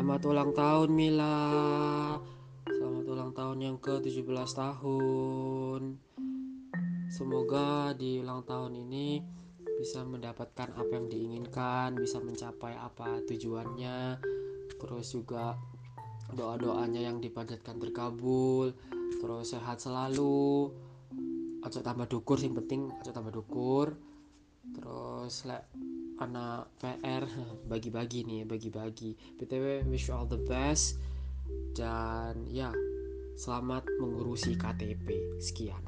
Selamat ulang tahun Mila. Selamat ulang tahun yang ke-17 tahun. Semoga di ulang tahun ini bisa mendapatkan apa yang diinginkan, bisa mencapai apa tujuannya. Terus juga doa-doanya yang dipanjatkan terkabul. Terus sehat selalu. Aja tambah dukur sing penting aja tambah dukur. Terus lek anak PR bagi-bagi nih bagi-bagi. Btw wish you all the best. Dan ya selamat mengurusi KTP sekian